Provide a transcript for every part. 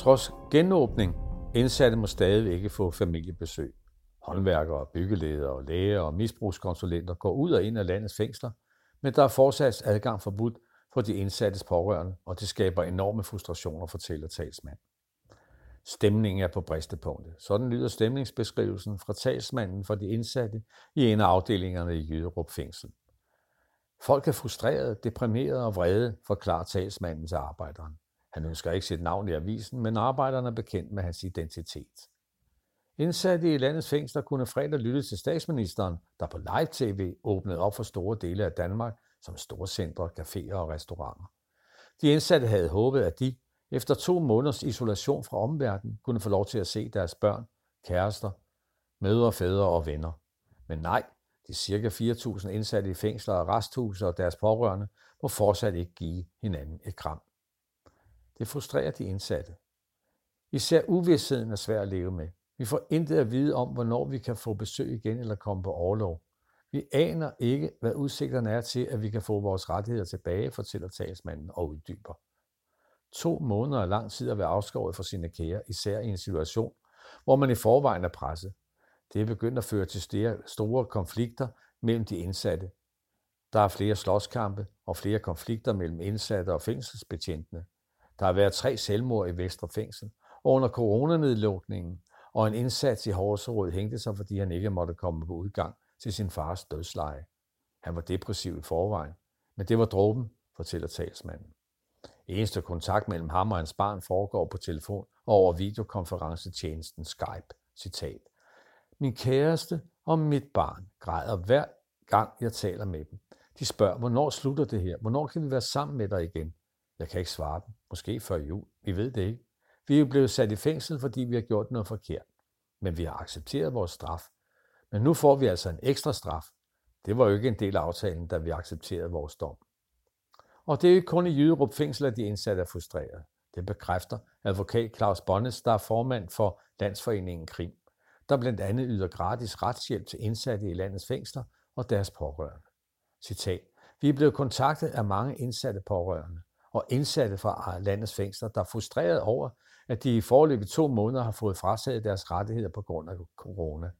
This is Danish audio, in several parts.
Trods genåbning, indsatte må stadig ikke få familiebesøg. Håndværkere, byggeledere, læger og misbrugskonsulenter går ud og ind af landets fængsler, men der er fortsat adgang forbudt for de indsattes pårørende, og det skaber enorme frustrationer, fortæller talsmand. Stemningen er på bristepunktet. Sådan lyder stemningsbeskrivelsen fra talsmanden for de indsatte i en af afdelingerne i Jyderup Fængsel. Folk er frustrerede, deprimerede og vrede, forklarer talsmanden til arbejderen. Han ønsker ikke sit navn i avisen, men arbejderne er bekendt med hans identitet. Indsatte i landets fængsler kunne fredag lytte til statsministeren, der på live-tv åbnede op for store dele af Danmark, som storcentre, caféer og restauranter. De indsatte havde håbet, at de, efter to måneders isolation fra omverdenen, kunne få lov til at se deres børn, kærester, mødre, fædre og venner. Men nej, de cirka 4.000 indsatte i fængsler og resthuse og deres pårørende må fortsat ikke give hinanden et kram. Det frustrerer de indsatte. Især uvidsheden er svær at leve med. Vi får intet at vide om, hvornår vi kan få besøg igen eller komme på overlov. Vi aner ikke, hvad udsigterne er til, at vi kan få vores rettigheder tilbage, fortæller talsmanden og uddyber. To måneder er lang tid at være afskåret fra sine kære, især i en situation, hvor man i forvejen er presset. Det er begyndt at føre til store konflikter mellem de indsatte. Der er flere slåskampe og flere konflikter mellem indsatte og fængselsbetjentene. Der har været tre selvmord i Vestre Fængsel, og under coronanedlukningen og en indsats i Horserød hængte sig, fordi han ikke måtte komme på udgang til sin fars dødsleje. Han var depressiv i forvejen, men det var dråben, fortæller talsmanden. Eneste kontakt mellem ham og hans barn foregår på telefon og over videokonferencetjenesten Skype. Citat. Min kæreste og mit barn græder hver gang, jeg taler med dem. De spørger, hvornår slutter det her? Hvornår kan vi være sammen med dig igen? Jeg kan ikke svare dem. Måske før jul. Vi ved det ikke. Vi er jo blevet sat i fængsel, fordi vi har gjort noget forkert. Men vi har accepteret vores straf. Men nu får vi altså en ekstra straf. Det var jo ikke en del af aftalen, da vi accepterede vores dom. Og det er jo ikke kun i Jyderup fængsel, at de indsatte er frustrerede. Det bekræfter advokat Claus Bonnes, der er formand for Landsforeningen Krim, der blandt andet yder gratis retshjælp til indsatte i landets fængsler og deres pårørende. Citat. Vi er blevet kontaktet af mange indsatte pårørende og indsatte fra landets fængsler, der er frustreret over, at de i forløbet to måneder har fået frataget deres rettigheder på grund af corona.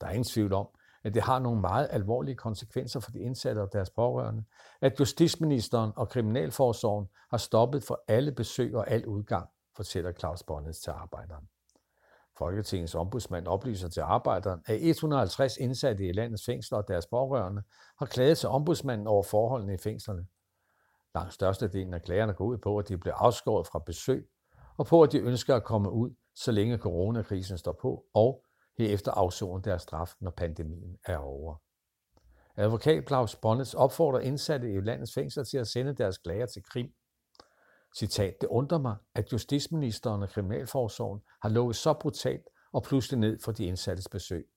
Der er ingen tvivl om, at det har nogle meget alvorlige konsekvenser for de indsatte og deres pårørende, at justitsministeren og Kriminalforsorgen har stoppet for alle besøg og al udgang, fortæller Claus Bonnes til arbejderen. Folketingets ombudsmand oplyser til arbejderen, at 150 indsatte i landets fængsler og deres pårørende har klaget til ombudsmanden over forholdene i fængslerne. Langt størstedelen af klagerne går ud på, at de bliver afskåret fra besøg, og på, at de ønsker at komme ud, så længe coronakrisen står på, og herefter afzone deres straf, når pandemien er over. Advokat Claus Bonnets opfordrer indsatte i landets fængsler til at sende deres klager til Krim. Citat, det undrer mig, at justitsministeren og Kriminalforsorgen har lovet så brutalt og pludselig ned for de indsattes besøg.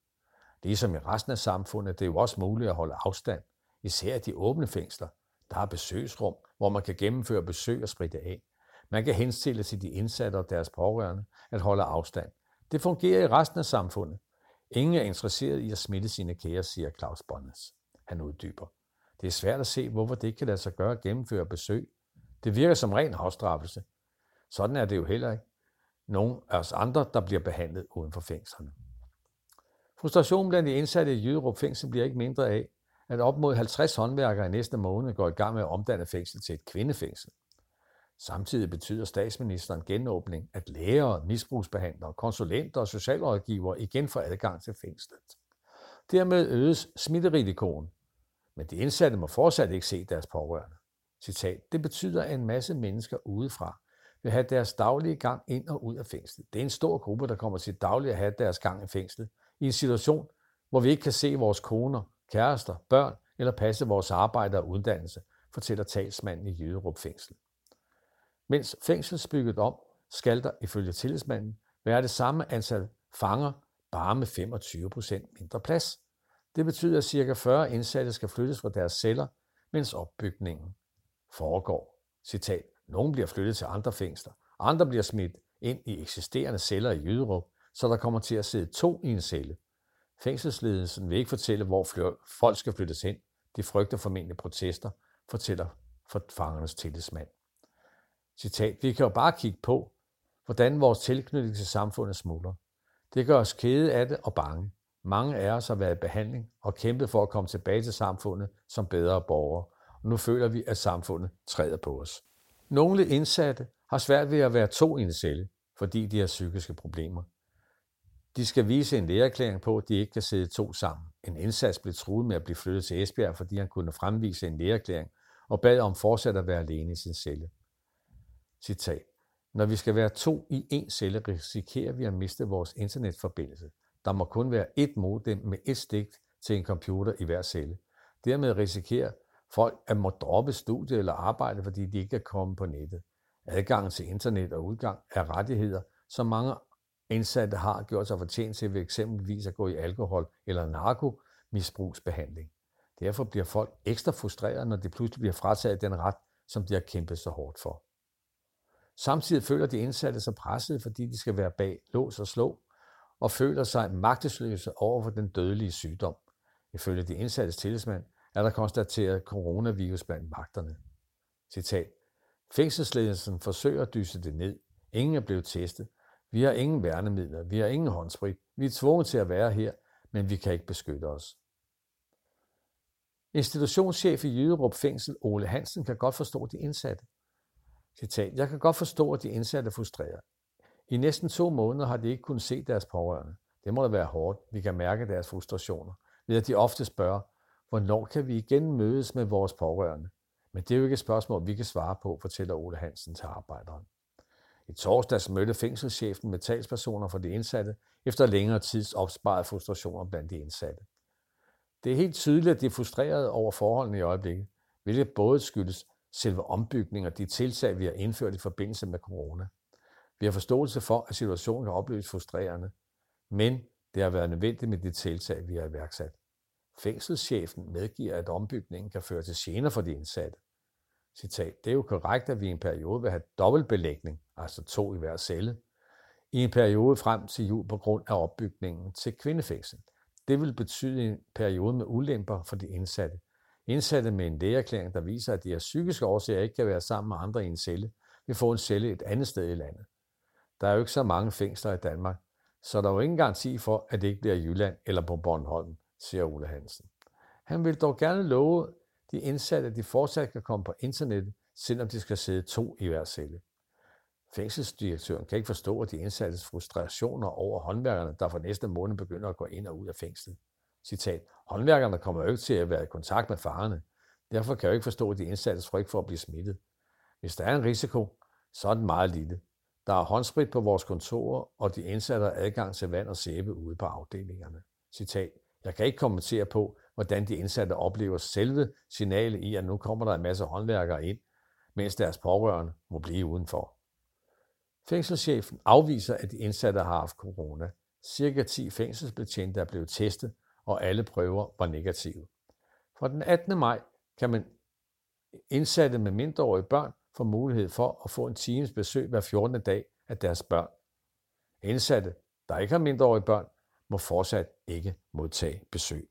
Ligesom i resten af samfundet, det er jo også muligt at holde afstand, især i de åbne fængsler. Der er besøgsrum, hvor man kan gennemføre besøg og spritte af. Man kan henstille til de indsatte og deres pårørende at holde afstand. Det fungerer i resten af samfundet. Ingen er interesseret i at smitte sine kære, siger Claus Bonnes. Han uddyber. Det er svært at se, hvorfor det ikke kan lade sig gøre at gennemføre besøg. Det virker som ren afstraffelse. Sådan er det jo heller ikke. Nogle af os andre, der bliver behandlet uden for fængslerne. Frustrationen blandt de indsatte i Jyderup fængsel bliver ikke mindre af, at op mod 50 håndværkere i næste måned går i gang med at omdanne fængsel til et kvindefængsel. Samtidig betyder statsministeren genåbning, at læger, misbrugsbehandlere, konsulenter og socialrådgivere igen får adgang til fængslet. Dermed øges smitterisikoen, men de indsatte må fortsat ikke se deres pårørende. Citat, det betyder, at en masse mennesker udefra vil have deres daglige gang ind og ud af fængslet. Det er en stor gruppe, der kommer til dagligt at have deres gang i fængslet, i en situation, hvor vi ikke kan se vores koner, kærester, børn eller passe vores arbejde og uddannelse, fortæller talsmanden i Jøderup Fængsel. Mens fængselsbygget om, skal der ifølge tillidsmanden være det samme antal fanger, bare med 25 procent mindre plads. Det betyder, at ca. 40 indsatte skal flyttes fra deres celler, mens opbygningen foregår. Citat. Nogle bliver flyttet til andre fængsler, andre bliver smidt ind i eksisterende celler i Jyderup, så der kommer til at sidde to i en celle. Fængselsledelsen vil ikke fortælle, hvor folk skal flyttes hen. De frygter formentlig protester, fortæller for fangernes tillidsmand. Citat, vi kan jo bare kigge på, hvordan vores tilknytning til samfundet smuldrer. Det gør os kede af det og bange. Mange af os har været i behandling og kæmpet for at komme tilbage til samfundet som bedre borgere, og nu føler vi, at samfundet træder på os. Nogle indsatte har svært ved at være to i en celle, fordi de har psykiske problemer. De skal vise en lægeerklæring på, at de ikke kan sidde to sammen. En indsats blev truet med at blive flyttet til Esbjerg, fordi han kunne fremvise en lægeerklæring og bad om fortsat at være alene i sin celle. Citat. Når vi skal være to i en celle, risikerer vi at miste vores internetforbindelse. Der må kun være ét modem med ét stik til en computer i hver celle. Dermed risikerer folk at må droppe studie eller arbejde, fordi de ikke kan komme på nettet. Adgang til internet og udgang er rettigheder, som mange indsatte har gjort sig fortjent til ved eksempelvis at gå i alkohol- eller narkomisbrugsbehandling. Derfor bliver folk ekstra frustrerede, når de pludselig bliver frataget den ret, som de har kæmpet så hårdt for. Samtidig føler de indsatte sig presset, fordi de skal være bag lås og slå, og føler sig magtesløse over for den dødelige sygdom. Ifølge de indsattes tillidsmand er der konstateret coronavirus blandt vagterne. Citat. Fængselsledelsen forsøger at dyse det ned. Ingen er blevet testet. Vi har ingen værnemidler. Vi har ingen håndsprit. Vi er tvunget til at være her, men vi kan ikke beskytte os. Institutionschef i Jyderup Fængsel, Ole Hansen, kan godt forstå de indsatte. Citat, jeg kan godt forstå, at de indsatte er frustreret. I næsten to måneder har de ikke kunnet se deres pårørende. Det må da være hårdt. Vi kan mærke deres frustrationer. Ved at de ofte spørger, hvornår kan vi igen mødes med vores pårørende? Men det er jo ikke et spørgsmål, vi kan svare på, fortæller Ole Hansen til arbejderen. I torsdags mødte fængselschefen med talspersoner for de indsatte efter længere tids opsparet frustrationer blandt de indsatte. Det er helt tydeligt, at de er frustrerede over forholdene i øjeblikket, hvilket både skyldes selve ombygningen og de tiltag, vi har indført i forbindelse med corona. Vi har forståelse for, at situationen kan opleves frustrerende, men det har været nødvendigt med de tiltag, vi har iværksat. Fængselschefen medgiver, at ombygningen kan føre til gener for de indsatte. Citat, det er jo korrekt, at vi i en periode vil have dobbeltbelægning, altså to i hver celle, i en periode frem til jul på grund af opbygningen til kvindefængsel. Det vil betyde en periode med ulemper for de indsatte. Indsatte med en lægeerklæring, der viser, at de af psykiske årsager ikke kan være sammen med andre i en celle, vil få en celle et andet sted i landet. Der er jo ikke så mange fængsler i Danmark, så der er jo ingen garanti for, at det ikke bliver i Jylland eller på Bornholm, siger Ole Hansen. Han vil dog gerne love de indsatte, at de fortsat kan komme på internettet, selvom de skal sidde to i hver celle. Fængselsdirektøren kan ikke forstå, at de indsattes frustrationer over håndværkerne, der for næste måned begynder at gå ind og ud af fængslet. Citat, håndværkerne kommer jo ikke til at være i kontakt med farerne. Derfor kan jeg jo ikke forstå, at de indsattes frygt for at blive smittet. Hvis der er en risiko, så er den meget lille. Der er håndsprit på vores kontorer, og de indsatte har adgang til vand og sæbe ude på afdelingerne. Citat, jeg kan ikke kommentere på, hvordan de indsatte oplever selve signalet i, at nu kommer der en masse håndværkere ind, mens deres pårørende må blive udenfor. Fængselschefen afviser, at de indsatte har haft corona. Cirka 10 fængselsbetjente er blevet testet, og alle prøver var negative. Fra den 18. maj kan man indsatte med mindreårige børn få mulighed for at få en times besøg hver 14. dag af deres børn. Indsatte, der ikke har mindreårige børn, må fortsat ikke modtage besøg.